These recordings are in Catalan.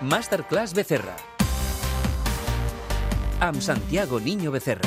Masterclass Becerra. Amb Santiago Niño Becerra.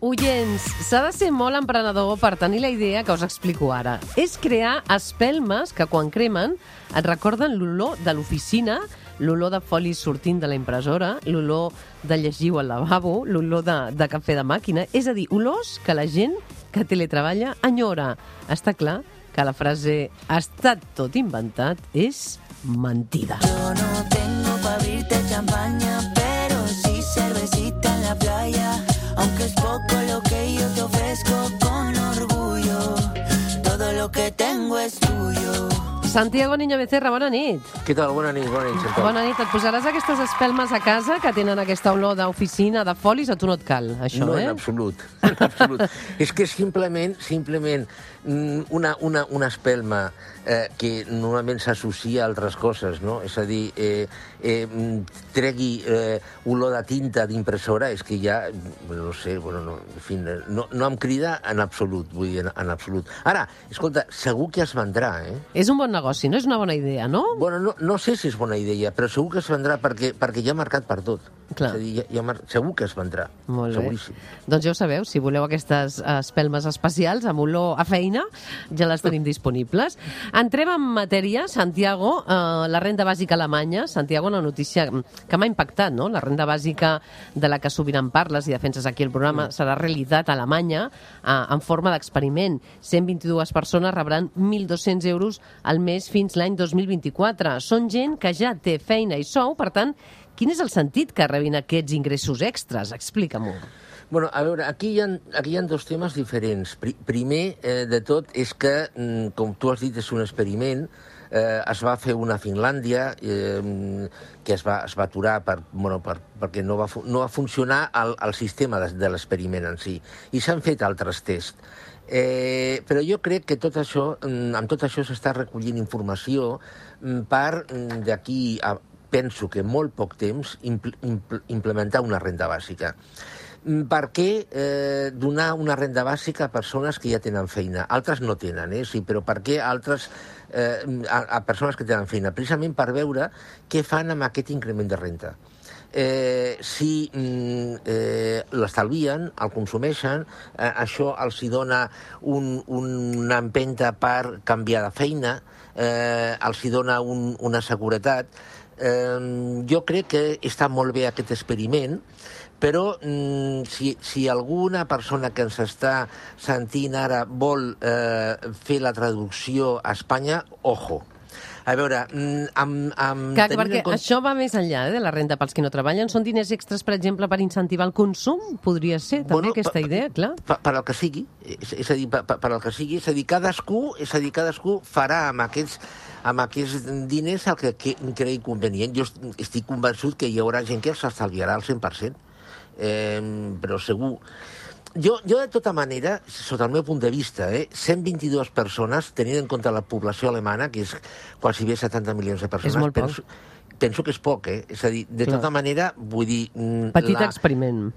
Oients, s'ha de ser molt emprenedor per tenir la idea que us explico ara. És crear espelmes que quan cremen et recorden l'olor de l'oficina, l'olor de folis sortint de la impressora, l'olor de llegiu al lavabo, l'olor de, de cafè de màquina, és a dir, olors que la gent que teletreballa enyora. Està clar que la frase ha estat tot inventat és mentida. Yo no tengo pa' abrirte champaña, pero sí cervecita en la playa. Aunque es poco lo que Santiago Niño Becerra, bona nit. Què tal? Bona nit, bona nit, Xantal. Bona nit. Et posaràs aquestes espelmes a casa que tenen aquesta olor d'oficina, de folis, a tu no et cal, això, no, eh? en absolut. En absolut. és que simplement, simplement, mm, una, una, una espelma eh, que normalment s'associa a altres coses, no? És a dir, eh, eh, mm, tregui eh, olor de tinta d'impressora, és que ja, no sé, bueno, no, en fi, no, no em crida en absolut, vull dir, en, en absolut. Ara, escolta, segur que es vendrà, eh? És un bon negoci, no és una bona idea, no? Bueno, no, no sé si és bona idea, però segur que es vendrà perquè, perquè hi ha mercat per tot. Clar. És a dir, hi ha, hi ha mer... segur que es vendrà. Molt bé. Seguríssim. Doncs ja ho sabeu, si voleu aquestes espelmes especials amb olor a feina, ja les tenim disponibles. Entrem en matèria, Santiago, eh, la renda bàsica alemanya. Santiago, una notícia que m'ha impactat, no? La renda bàsica de la que sovint en parles i defenses aquí el programa Mm. serà realitat a Alemanya eh, en forma d'experiment. 122 persones rebran 1.200 euros al mes fins l'any 2024. Són gent que ja té feina i sou, per tant, quin és el sentit que rebin aquests ingressos extras? Explica-m'ho. Bueno, a veure, aquí hi ha, aquí hi ha dos temes diferents. Pri primer eh, de tot és que, mm, com tu has dit, és un experiment. Eh, es va fer una a Finlàndia eh, que es va, es va aturar per, bueno, per, perquè no va, no va funcionar el, el sistema de, de l'experiment en si. I s'han fet altres tests. Eh, però jo crec que tot això, mm, amb tot això s'està recollint informació mm, per mm, d'aquí a, penso que molt poc temps, impl impl implementar una renda bàsica. Mm, Per què eh, donar una renda bàsica a persones que ja tenen feina? Altres no tenen, eh? sí, però per què altres eh, a, a persones que tenen feina? Precisament per veure què fan amb aquest increment de renta. Eh, si mm, eh, l'estalvien, el consumeixen, eh, això els hi dona un, una empenta per canviar de feina, eh, els hi dona un, una seguretat. Eh, jo crec que està molt bé aquest experiment, però mm, si, si alguna persona que ens està sentint ara vol eh, fer la traducció a Espanya, ojo. A veure, mm, amb, amb, Clar, perquè compte- això va més enllà eh, de la renta pels que no treballen. Són diners extras, per exemple, per incentivar el consum? Podria ser també Bueno, aquesta idea, clar. per, per al que sigui, és, és a dir, per, per al que sigui, és a dir, cadascú, és a dir, cadascú farà amb aquests, amb aquests diners el que, que cregui convenient. Jo est- estic convençut que hi haurà gent que s'estalviarà al 100%, eh, però segur. Jo, jo, de tota manera, sota el meu punt de vista, eh, 122 persones, tenint en compte la població alemana, que és quasi bé 70 milions de persones, molt poc. penso, penso que és poc, eh? És a dir, de Clar. tota manera, vull dir... mm, Petit la- experiment.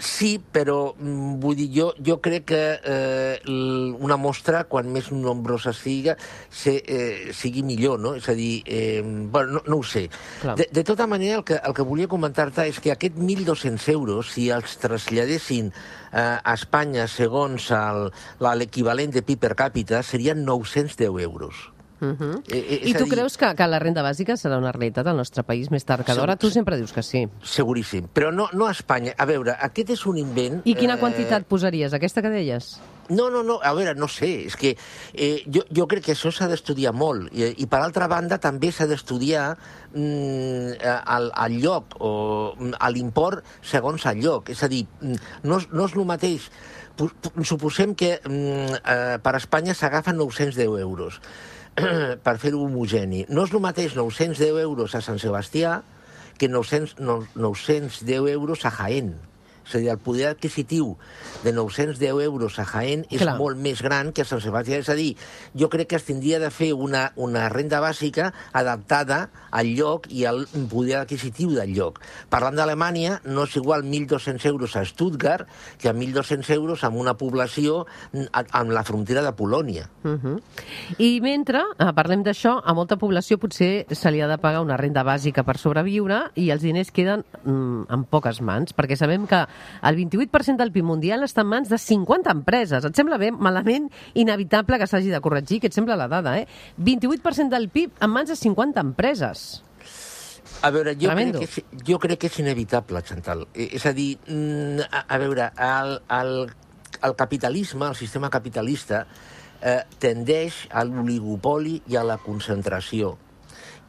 Sí, però mm, vull dir, jo, jo crec que eh, una mostra, quan més nombrosa siga, se, eh, sigui millor, no? És a dir, eh, bueno, no, no ho sé. Clar. De, de tota manera, el que, el que volia comentar-te és que aquest 1.200 euros, si els traslladessin eh, a Espanya segons l'equivalent de PIB per càpita, serien 910 euros. Uh -huh. Eh, eh, I a tu dir- creus que, que la renda bàsica serà una realitat al nostre país més tard que d'hora? Tu sempre dius que sí. Seguríssim. Però no, no a Espanya. A veure, aquest és un invent... I quina eh, quantitat posaries? Aquesta que deies? No, no, no, a veure, no sé, és que eh, jo, jo crec que això s'ha d'estudiar molt i, i per altra banda també s'ha d'estudiar mm, el, el lloc o mm, l'import segons el lloc, és a dir, mm, no, no és el mateix Suposem que mm, eh, per Espanya s'agafen 910 euros per fer-ho homogeni. No és el mateix 910 euros a Sant Sebastià que 900, no, 910 euros a Jaén. És a dir, el poder adquisitiu de 910 euros a Jaén és Clar. molt més gran que a Sant Sebastià. És a dir, jo crec que es tindria de fer una, una renda bàsica adaptada al lloc i al poder adquisitiu del lloc. Parlant d'Alemanya, no és igual 1.200 euros a Stuttgart que a 1.200 euros amb una població amb la frontera de Polònia. Uh -huh. I mentre eh, parlem d'això, a molta població potser se li ha de pagar una renda bàsica per sobreviure i els diners queden mm, en poques mans, perquè sabem que el 28% del PIB mundial està en mans de 50 empreses. Et sembla bé, malament, inevitable que s'hagi de corregir, que et sembla la dada, eh? 28% del PIB en mans de 50 empreses. A veure, jo Tremendo. crec, que és, jo crec que és inevitable, Chantal. Eh, És a dir, mm, a, a veure, el, el, el capitalisme, el sistema capitalista, eh, tendeix a l'oligopoli i a la concentració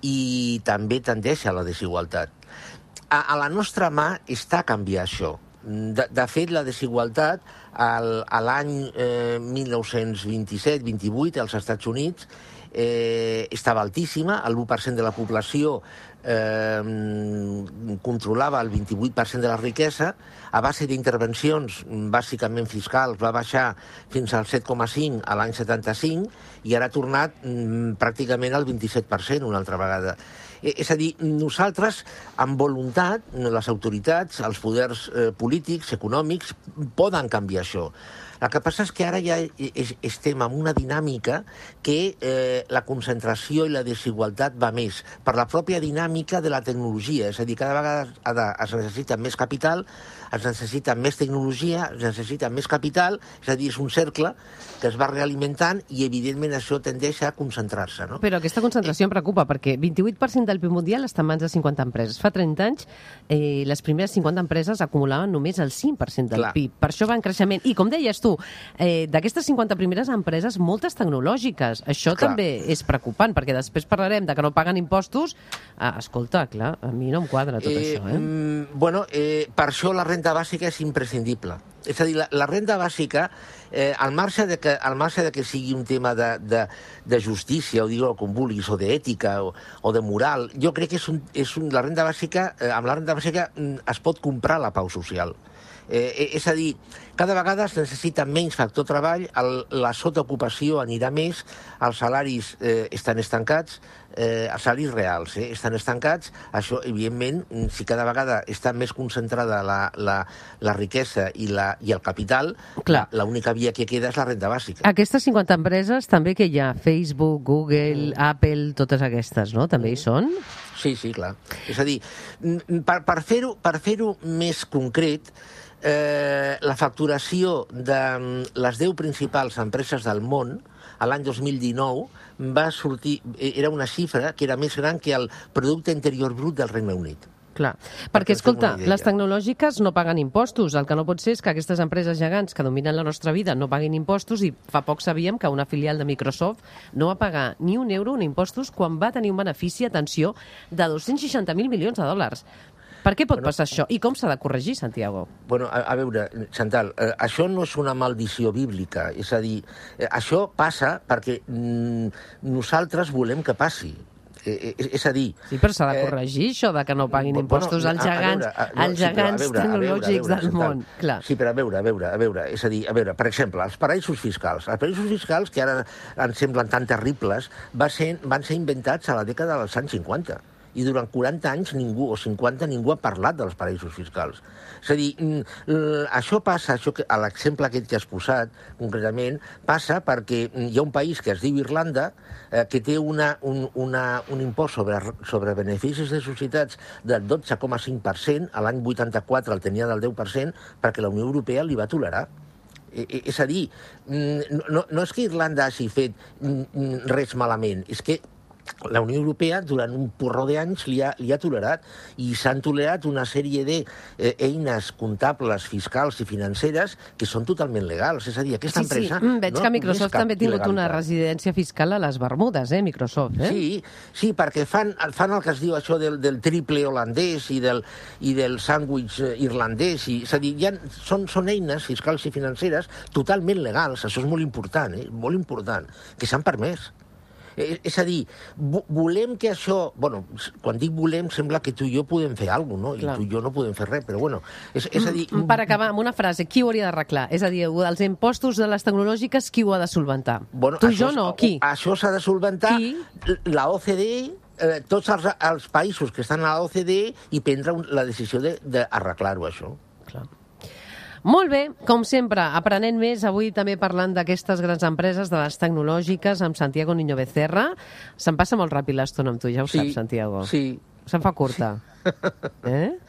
i també tendeix a la desigualtat. A, a la nostra mà està canviar això. De, de fet, la desigualtat al, a l'any eh, 1927-28 als Estats Units eh, estava altíssima, el 1% de la població eh, controlava el 28% de la riquesa, a base d'intervencions, bàsicament fiscals, va baixar fins al 7,5 a l'any 75 i ara ha tornat mm, pràcticament al 27% una altra vegada. Eh, És a dir, nosaltres, amb voluntat, les autoritats, els poders eh, polítics, econòmics, poden canviar això. El que passa és que ara ja es- estem en una dinàmica que eh, la concentració i la desigualtat va més per la pròpia dinàmica de la tecnologia. És a dir, cada vegada es necessita més capital, es necessita més tecnologia, es necessita més capital, és a dir, és un cercle que es va realimentant i, evidentment, això tendeix a concentrar-se. No? Però aquesta concentració em preocupa, perquè 28% del PIB mundial està en mans de 50 empreses. Fa 30 anys, eh, les primeres 50 empreses acumulaven només el 5% del Clar. PIB. Per això va en creixement. I, com deies tu, eh, d'aquestes 50 primeres empreses, moltes tecnològiques. Això Clar. també és preocupant, perquè després parlarem de que no paguen impostos. Ah, escolta, clar, a mi no em quadra tot això, eh? mm, bueno, eh, per això la renda bàsica és imprescindible. És a dir, la, la renda bàsica, eh, al, marge de que, al marge de que sigui un tema de, de, de justícia, o digue-ho com vulguis, o d'ètica, o, o de moral, jo crec que és un, és un, la renda bàsica, eh, amb la renda bàsica mm, es pot comprar la pau social. Eh, eh, és a dir, cada vegada es necessita menys factor treball, el, la sotaocupació anirà més, els salaris eh, estan estancats, eh, els salaris reals eh, estan estancats, això, evidentment, mm, si cada vegada està més concentrada la, la, la riquesa i, la, i el capital, Clar. l'única via que queda és la renda bàsica. Aquestes 50 empreses també que hi ha Facebook, Google, Apple, totes aquestes, no? També hi són? Sí, sí, clar. És a dir, per, per fer-ho per fer més concret, eh, la facturació de mm, les 10 principals empreses del món a l'any 2019 va sortir, eh, era una xifra que era més gran que el producte interior brut del Regne Unit. Clar, Perquè escolta, les tecnològiques no paguen impostos. El que no pot ser és que aquestes empreses gegants que dominen la nostra vida no paguin impostos i fa poc sabíem que una filial de Microsoft no va pagar ni un euro en impostos quan va tenir un benefici, atenció, de 260.000 milions de dòlars. Per què pot Bueno, passar això? I com s'ha de corregir, Santiago? Bueno, a, a veure, Chantal, eh, això no és una maldició bíblica, és a dir, eh, això passa perquè mm, nosaltres volem que passi. Eh, eh, és a dir... Sí, però s'ha de eh, corregir això de que no paguin Bueno, impostos als a- a gegants, veure, a- sí, a gegants veure, tecnològics veure, del món. Clar. Sí, però a veure, a veure, a veure, és a dir, a veure, per exemple, els paraïsos fiscals. Els paraïsos fiscals, que ara ens semblen tan terribles, va ser, van ser inventats a la dècada dels anys 50 i durant 40 anys ningú, o 50, ningú ha parlat dels paraïsos fiscals. És a dir, mm, això passa, això que, a l'exemple aquest que has posat, concretament, passa perquè mm, hi ha un país que es diu Irlanda, eh, que té una, un, una, un impost sobre, sobre beneficis de societats del 12,5%, a l'any 84 el tenia del 10%, perquè la Unió Europea li va tolerar. És a dir, mm, no, no és que Irlanda hagi fet res malament, és que la Unió Europea durant un porró d'anys li, ha, li ha tolerat i s'han tolerat una sèrie d'eines comptables, fiscals i financeres que són totalment legals. És a dir, aquesta Sí, sí, empresa... mm, veig no, que Microsoft també ha tingut una residència fiscal a les Bermudes, eh, Microsoft, eh? Sí, sí, perquè fan, fan el que es diu això del, del triple holandès i del, i del sàndwich eh, irlandès. I, és a dir, ha, són, són eines fiscals i financeres totalment legals. Això és molt important, eh? molt important, que s'han permès. Eh, és a dir, vo- volem que això... Bueno, quan dic volem, sembla que tu i jo podem fer alguna cosa, no? Clar. I tu i jo no podem fer res, però bueno, és, és a dir... Mm, Per acabar, amb una frase, qui ho hauria d'arreglar? És a dir, els impostos de les tecnològiques, qui ho ha de solventar? Bueno, tu i jo no, qui? Això s'ha de solventar Qui? la OCDE, eh, tots els, els països que estan a la OCDE i prendre un, la decisió de- d'arreglar-ho, això. Clar. Molt bé, com sempre, aprenent més, avui també parlant d'aquestes grans empreses, de les tecnològiques, amb Santiago Niño Becerra. Se'n passa molt ràpid l'estona amb tu, ja ho saps, Santiago. Sí, Se'n fa curta. Eh?